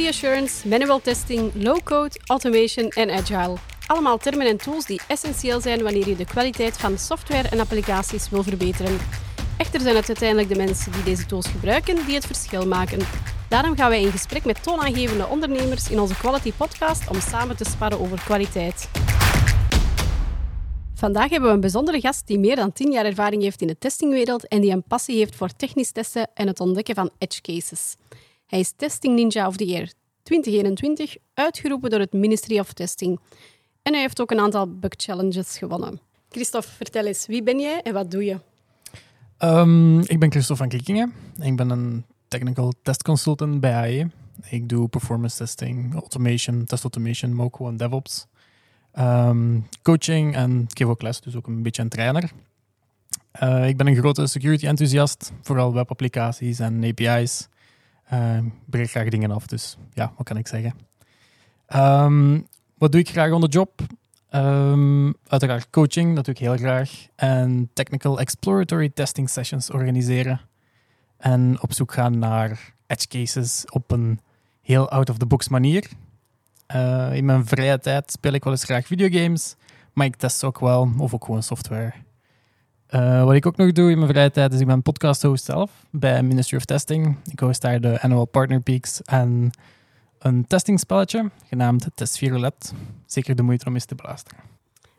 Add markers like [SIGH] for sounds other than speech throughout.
quality assurance, manual testing, low-code, automation en agile. Allemaal termen en tools die essentieel zijn wanneer je de kwaliteit van software en applicaties wil verbeteren. Echter zijn het uiteindelijk de mensen die deze tools gebruiken die het verschil maken. Daarom gaan wij in gesprek met toonaangevende ondernemers in onze Quality Podcast om samen te sparren over kwaliteit. Vandaag hebben we een bijzondere gast die meer dan 10 jaar ervaring heeft in de testingwereld en die een passie heeft voor technisch testen en het ontdekken van edge cases. Hij is Testing Ninja of the Year 2021, uitgeroepen door het Ministry of Testing. En hij heeft ook een aantal bug challenges gewonnen. Christophe, vertel eens, wie ben jij en wat doe je? Um, ik ben Christophe van Kikkingen. Ik ben een technical test consultant bij AE. Ik doe performance testing, automation, test automation, ook gewoon DevOps. Um, coaching en ik ook dus ook een beetje een trainer. Uh, ik ben een grote security enthousiast, vooral webapplicaties en API's. Uh, breek graag dingen af, dus ja, wat kan ik zeggen? Um, wat doe ik graag on the job? Um, uiteraard coaching, dat doe ik heel graag. En technical exploratory testing sessions organiseren. En op zoek gaan naar edge cases op een heel out-of-the-box manier. Uh, in mijn vrije tijd speel ik wel eens graag videogames, maar ik test ook wel, of ook gewoon software. Uh, wat ik ook nog doe in mijn vrije tijd is ik ben podcast host zelf bij Ministry of Testing. Ik host daar de Annual Partner Peaks en een testingspelletje genaamd Test Violet. Zeker de moeite om eens te beluisteren.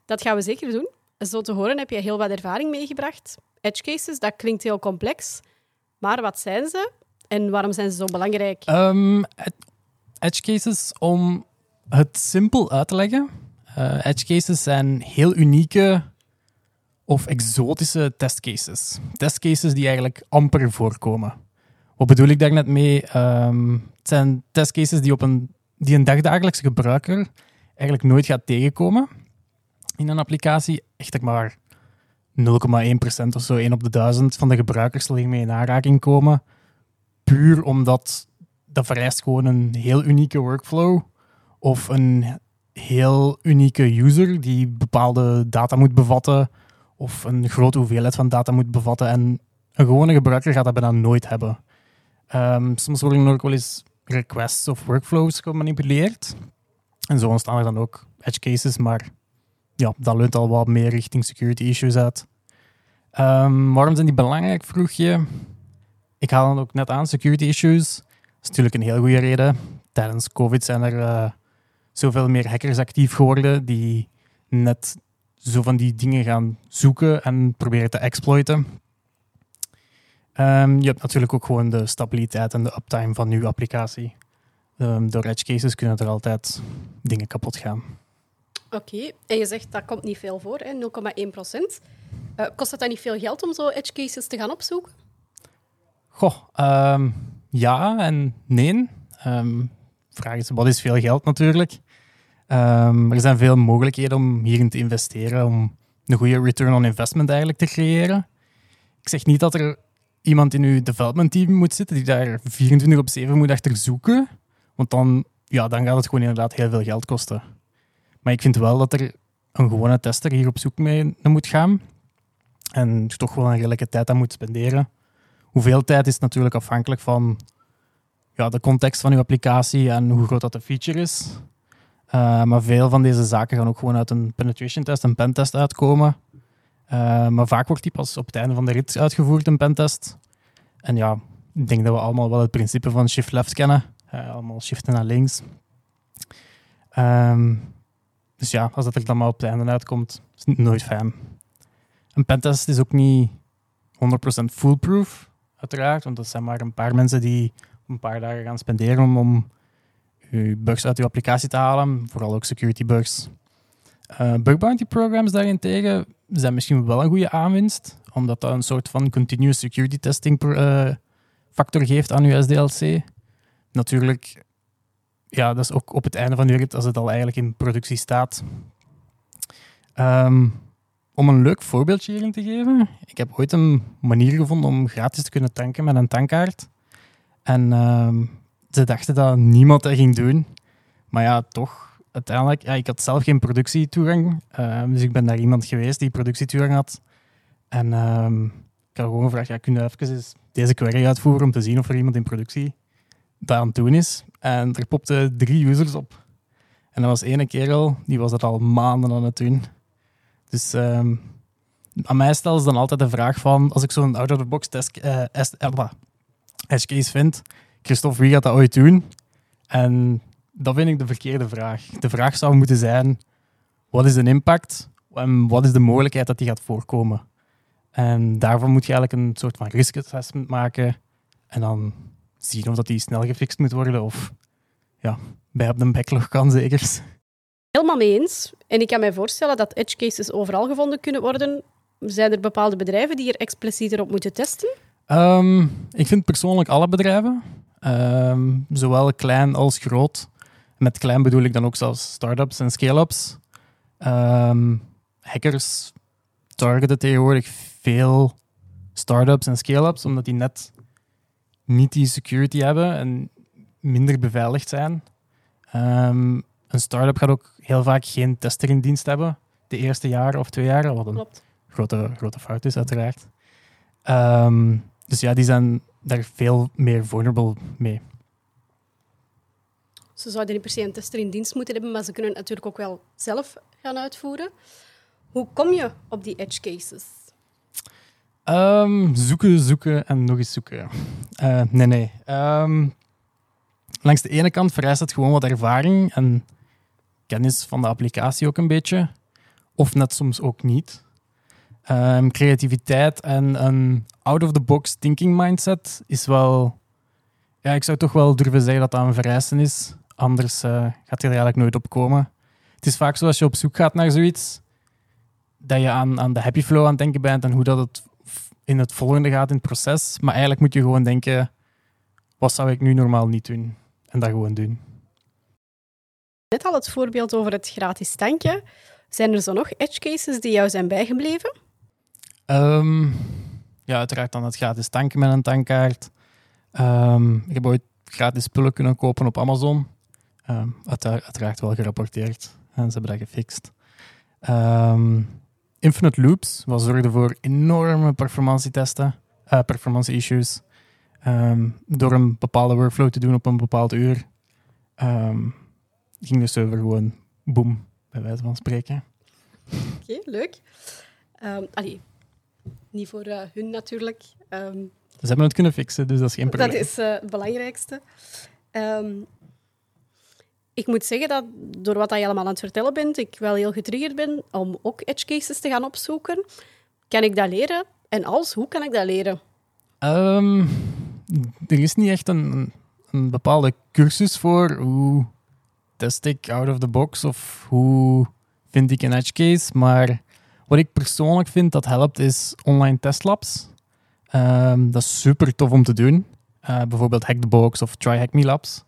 Dat gaan we zeker doen. Zo te horen heb je heel wat ervaring meegebracht. Edge cases, dat klinkt heel complex. Maar wat zijn ze en waarom zijn ze zo belangrijk? Um, edge cases, om het simpel uit te leggen. Uh, edge cases zijn heel unieke of exotische testcases. Testcases die eigenlijk amper voorkomen. Wat bedoel ik daar net mee? Um, het zijn testcases die, op een, die een dagdagelijkse gebruiker eigenlijk nooit gaat tegenkomen in een applicatie. Echt maar 0,1% of zo, 1 op de 1000 van de gebruikers zal hiermee in aanraking komen. Puur omdat dat vereist gewoon een heel unieke workflow of een heel unieke user die bepaalde data moet bevatten of een grote hoeveelheid van data moet bevatten. En een gewone gebruiker gaat dat bijna nooit hebben. Um, soms worden ook wel eens requests of workflows gemanipuleerd. En zo ontstaan er dan ook edge cases, maar ja, dat leunt al wat meer richting security issues uit. Um, waarom zijn die belangrijk, vroeg je? Ik haal dan ook net aan, security issues. Dat is natuurlijk een heel goede reden. Tijdens COVID zijn er uh, zoveel meer hackers actief geworden die net zo van die dingen gaan zoeken en proberen te exploiten. Um, je hebt natuurlijk ook gewoon de stabiliteit en de uptime van je applicatie. Um, door edge cases kunnen er altijd dingen kapot gaan. Oké, en je zegt dat komt niet veel voor, 0,1 procent. Uh, kost het dan niet veel geld om zo edge cases te gaan opzoeken? Goh, um, ja en nee. vraag is, wat is veel geld natuurlijk? Er zijn veel mogelijkheden om hierin te investeren, om een goede return on investment eigenlijk te creëren. Ik zeg niet dat er iemand in uw development team moet zitten die daar 24 op 7 moet achter zoeken. Want dan, ja, dan gaat het gewoon inderdaad heel veel geld kosten. Maar ik vind wel dat er een gewone tester hier op zoek mee moet gaan. En toch wel een redelijke tijd aan moet spenderen. Hoeveel tijd is natuurlijk afhankelijk van ja, de context van uw applicatie en hoe groot dat de feature is. Uh, maar veel van deze zaken gaan ook gewoon uit een penetration test, een pentest uitkomen. Uh, maar vaak wordt die pas op het einde van de rit uitgevoerd, een pentest. En ja, ik denk dat we allemaal wel het principe van shift left kennen. Uh, allemaal shiften naar links. Um, dus ja, als dat er dan maar op het einde uitkomt, is het nooit fijn. Een pentest is ook niet 100% foolproof, uiteraard. Want dat zijn maar een paar mensen die een paar dagen gaan spenderen om, uw bugs uit uw applicatie te halen. Vooral ook security bugs. Uh, bug bounty programs daarentegen zijn misschien wel een goede aanwinst, omdat dat een soort van continuous security testing uh, factor geeft aan uw SDLC. Natuurlijk, ja, dat is ook op het einde van uw rit als het al eigenlijk in productie staat. Um, om een leuk voorbeeldje hierin te geven, ik heb ooit een manier gevonden om gratis te kunnen tanken met een tankkaart. En um, ze dachten dat niemand dat ging doen. Maar ja, toch, uiteindelijk, ja, ik had zelf geen productietoegang. Uh, dus ik ben naar iemand geweest die productietoegang had. En uh, ik had gewoon gevraagd, ja, kun je even deze query uitvoeren om te zien of er iemand in productie dat aan het doen is. En er popten drie users op. En dat was ene kerel, die was dat al maanden aan het doen. Dus ehm, aan mij stellen ze dan altijd de vraag van, als ik zo'n out-of-the-box test, edge case vind, Christophe, wie gaat dat ooit doen? En dat vind ik de verkeerde vraag. De vraag zou moeten zijn, wat is de impact en wat is de mogelijkheid dat die gaat voorkomen? En daarvoor moet je eigenlijk een soort van risk assessment maken en dan zien of dat die snel gefixt moet worden of ja, bij op de backlog kan zeker. Helemaal mee eens. En ik kan mij voorstellen dat edge cases overal gevonden kunnen worden. Zijn er bepaalde bedrijven die er explicieter op moeten testen? Um, ik vind persoonlijk alle bedrijven, ehm, zowel klein als groot. Met klein bedoel ik dan ook zelfs startups en scale-ups. Um, hackers targeten tegenwoordig veel startups en scale-ups, omdat die net niet die security hebben en minder beveiligd zijn. Um, een start-up gaat ook heel vaak geen tester in dienst hebben, de eerste jaar of twee jaar, wat een grote, grote fout is, uiteraard. Um, dus ja, die zijn daar veel meer vulnerable mee. Ze zouden niet per se een tester in dienst moeten hebben, maar ze kunnen het natuurlijk ook wel zelf gaan uitvoeren. Hoe kom je op die edge cases? Um, zoeken, zoeken en nog eens zoeken. Uh, nee, nee. Um, langs de ene kant vereist het gewoon wat ervaring en kennis van de applicatie ook een beetje. Of net soms ook niet. Um, creativiteit en een out-of-the-box thinking mindset is wel... Ja, ik zou toch wel durven zeggen dat dat een vereisten is. Anders uh, gaat je er eigenlijk nooit op komen. Het is vaak zo als je op zoek gaat naar zoiets, dat je aan, aan de happy flow aan het denken bent en hoe dat het in het volgende gaat in het proces. Maar eigenlijk moet je gewoon denken, wat zou ik nu normaal niet doen? En dat gewoon doen. Net al het voorbeeld over het gratis tankje. Zijn er zo nog edge cases die jou zijn bijgebleven? Um, ja, uiteraard dan het gratis tanken met een tankkaart. Um, ik heb ooit gratis spullen kunnen kopen op Amazon. Um, uiteraard wel gerapporteerd en ze hebben dat gefixt. Infinite Loops wat zorgde voor enorme performantietesten, uh, performance issues. door een bepaalde workflow te doen op een bepaald uur, ging de server gewoon boom, bij wijze van spreken. Oké, leuk. Allee, niet voor uh, hun natuurlijk. Um, Ze hebben het kunnen fixen, dus dat is geen probleem. Dat is uh, het belangrijkste. Um, ik moet zeggen dat door wat je allemaal aan het vertellen bent, ik wel heel getriggerd ben om ook edge cases te gaan opzoeken. Kan ik dat leren? En als, hoe kan ik dat leren? Um, er is niet echt een, een bepaalde cursus voor hoe test ik out of the box of hoe vind ik een edge case. Maar wat ik persoonlijk vind dat helpt is online testlabs. Um, dat is super tof om te doen. Uh, bijvoorbeeld Hack the Box of Try Hack Me Labs.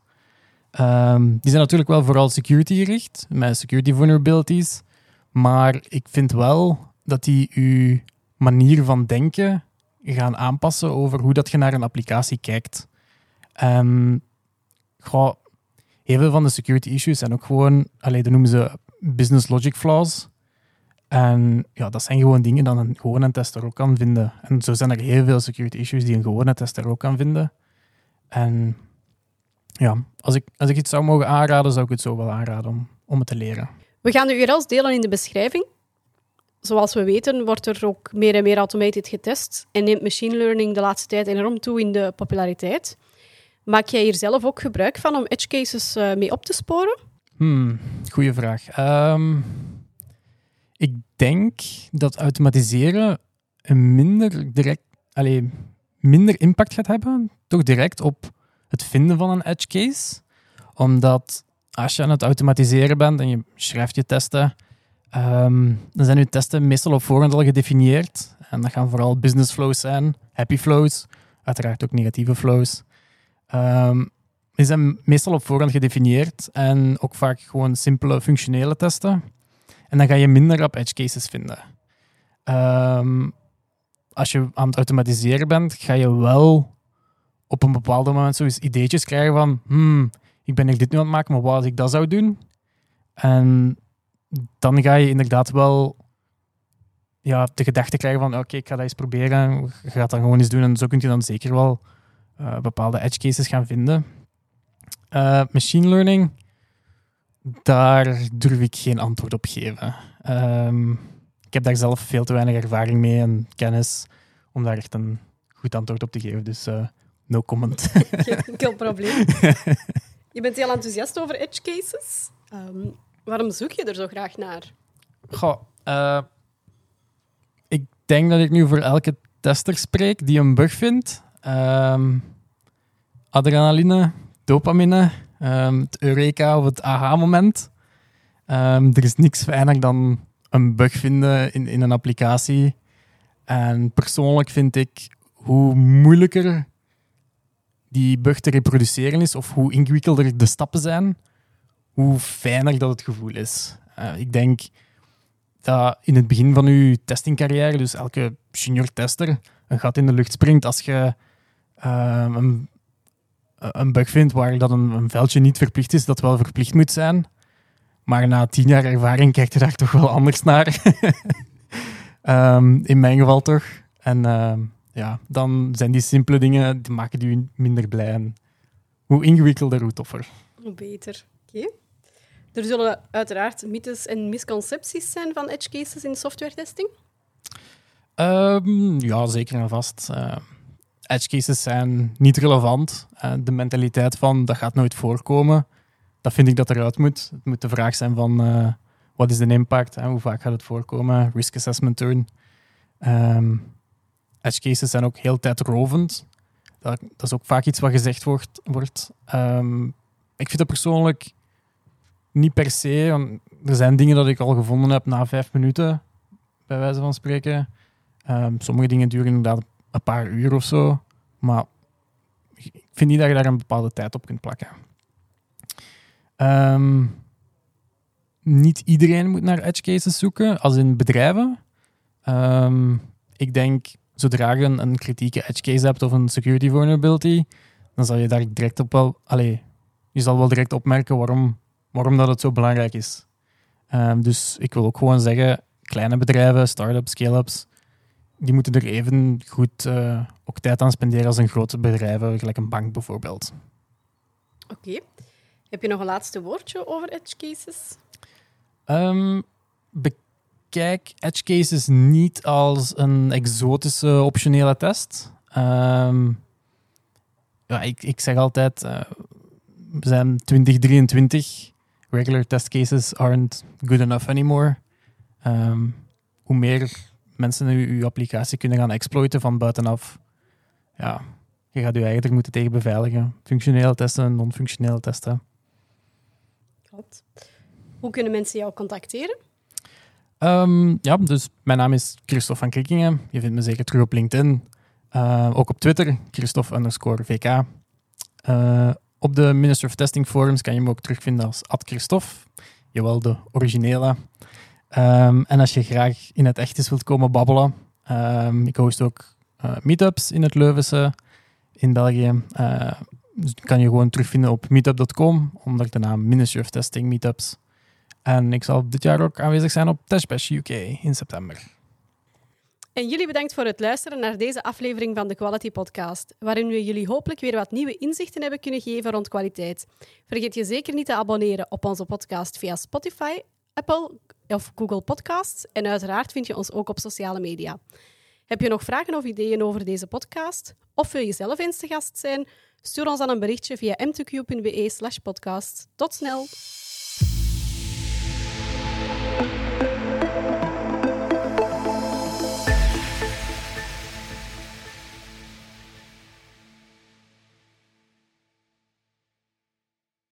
Um, die zijn natuurlijk wel vooral security gericht, met security vulnerabilities. Maar ik vind wel dat die uw manier van denken gaan aanpassen over hoe dat je naar een applicatie kijkt. Um, heel veel van de security issues zijn ook gewoon, alleen dat noemen ze business logic flaws. En ja, dat zijn gewoon dingen die een gewone tester ook kan vinden. En zo zijn er heel veel security issues die een gewone tester ook kan vinden. En ja, als ik, als ik iets zou mogen aanraden, zou ik het zo wel aanraden om, om het te leren. We gaan de URL's delen in de beschrijving. Zoals we weten wordt er ook meer en meer automated getest en neemt machine learning de laatste tijd enorm toe in de populariteit. Maak jij hier zelf ook gebruik van om edge cases uh, mee op te sporen? Hmm, goeie vraag. Um, denk dat automatiseren een minder direct, allez, minder impact gaat hebben, toch direct op het vinden van een edge case. Omdat als je aan het automatiseren bent en je schrijft je testen, um, dan zijn je testen meestal op voorhand al gedefinieerd. En dat gaan vooral business flows zijn, happy flows, uiteraard ook negatieve flows. Um, die zijn meestal op voorhand gedefinieerd en ook vaak gewoon simpele functionele testen. En dan ga je minder op edge cases vinden. Um, als je aan het automatiseren bent, ga je wel op een bepaald moment zoiets ideetjes krijgen van hmm, ik ben er dit nu aan het maken, maar wat als ik dat zou doen? En dan ga je inderdaad wel ja, de gedachte krijgen van oké, ik ga dat eens proberen. Je gaat dat gewoon eens doen en zo kun je dan zeker wel uh, bepaalde edge cases gaan vinden. Uh, machine learning, daar durf ik geen antwoord op geven. Um, ik heb daar zelf veel te weinig ervaring mee en kennis om daar echt een goed antwoord op te geven. Dus uh, no comment. [LAUGHS] [LAUGHS] Geen probleem. Je bent heel enthousiast over edge cases. Um, waarom zoek je er zo graag naar? Goh, uh, ik denk dat ik nu voor elke tester spreek die een bug vindt. Um, adrenaline, dopamine, um, het eureka of het aha-moment. er is niks fijner dan een bug vinden in, in een applicatie. En persoonlijk vind ik hoe moeilijker die bug te reproduceren is, of hoe ingewikkelder de stappen zijn, hoe fijner dat het gevoel is. Uh, ik denk dat in het begin van je testingcarrière, dus elke junior tester, een gat in de lucht springt als je uh, een, een, bug vindt waar dat een, een, veldje niet verplicht is, dat wel verplicht moet zijn. Maar na tien jaar ervaring kijkt je daar toch wel anders naar. um, [LAUGHS] in mijn geval toch. En uh, ja, dan zijn die simpele dingen, die maken die minder blij. En hoe ingewikkelder, hoe toffer. Hoe beter. Oké. Er zullen uiteraard mythes en misconcepties zijn van edge cases in software testing? Um, ja, zeker en vast. Uh, edge cases zijn niet relevant. Uh, de mentaliteit van dat gaat nooit voorkomen, dat vind ik dat eruit moet. Het moet de vraag zijn van uh, wat is de impact, hè? hoe vaak gaat het voorkomen, risk assessment turn. Um, edge cases zijn ook heel tijdrovend. Dat, dat is ook vaak iets wat gezegd wordt. Um, ik vind dat persoonlijk niet per se. er zijn dingen dat ik al gevonden heb na vijf minuten, bij wijze van spreken. Um, sommige dingen duren inderdaad een paar uur of zo. Maar ik vind niet dat je daar een bepaalde tijd op kunt plakken. Um, niet iedereen moet naar edge cases zoeken, als in bedrijven. Um, ik denk zodra je een, kritieke edge case hebt of een security vulnerability, dan zal je daar direct op wel, allez, je zal wel direct opmerken waarom, waarom dat het zo belangrijk is. Um, dus ik wil ook gewoon zeggen, kleine bedrijven, start-ups, scale-ups, die moeten er even goed uh, ook tijd aan spenderen als een grote bedrijven, gelijk een bank bijvoorbeeld. Oké. Heb je nog een laatste woordje over edge cases? Um, kijk edge cases niet als een exotische optionele test. Um, ja, ik, ik zeg altijd, uh, we zijn 2023. Regular test cases aren't good enough anymore. Um, hoe meer mensen uw, applicatie kunnen gaan exploiten van buitenaf, ja, je gaat je eigenlijk moeten tegen beveiligen. Functionele testen, non-functionele testen. Klopt. Hoe kunnen mensen jou contacteren? Um, ja, dus mijn naam is Christophe van Krikkingen. Je vindt me zeker terug op LinkedIn. Uh, ook op Twitter, Christophe underscore VK. Uh, eh, op de Minister of Testing forums kan je me ook terugvinden als Ad Christophe. Jawel, de originele. Um, en als je graag in het echt eens wilt komen babbelen, um, ik host ook uh, meetups in het Leuvense in België. Uh, kan je gewoon terugvinden op meetup.com onder de naam Ministry of Testing Meetups. En ik zal dit jaar ook aanwezig zijn op Testbash UK in september. En jullie bedankt voor het luisteren naar deze aflevering van de Quality Podcast, waarin we jullie hopelijk weer wat nieuwe inzichten hebben kunnen geven rond kwaliteit. Vergeet je zeker niet te abonneren op onze podcast via Spotify, Apple of Google Podcasts. En uiteraard vind je ons ook op sociale media. Heb je nog vragen of ideeën over deze podcast? Of wil je zelf eens te gast zijn? Stuur ons dan een berichtje via mtq.be slash podcast. Tot snel!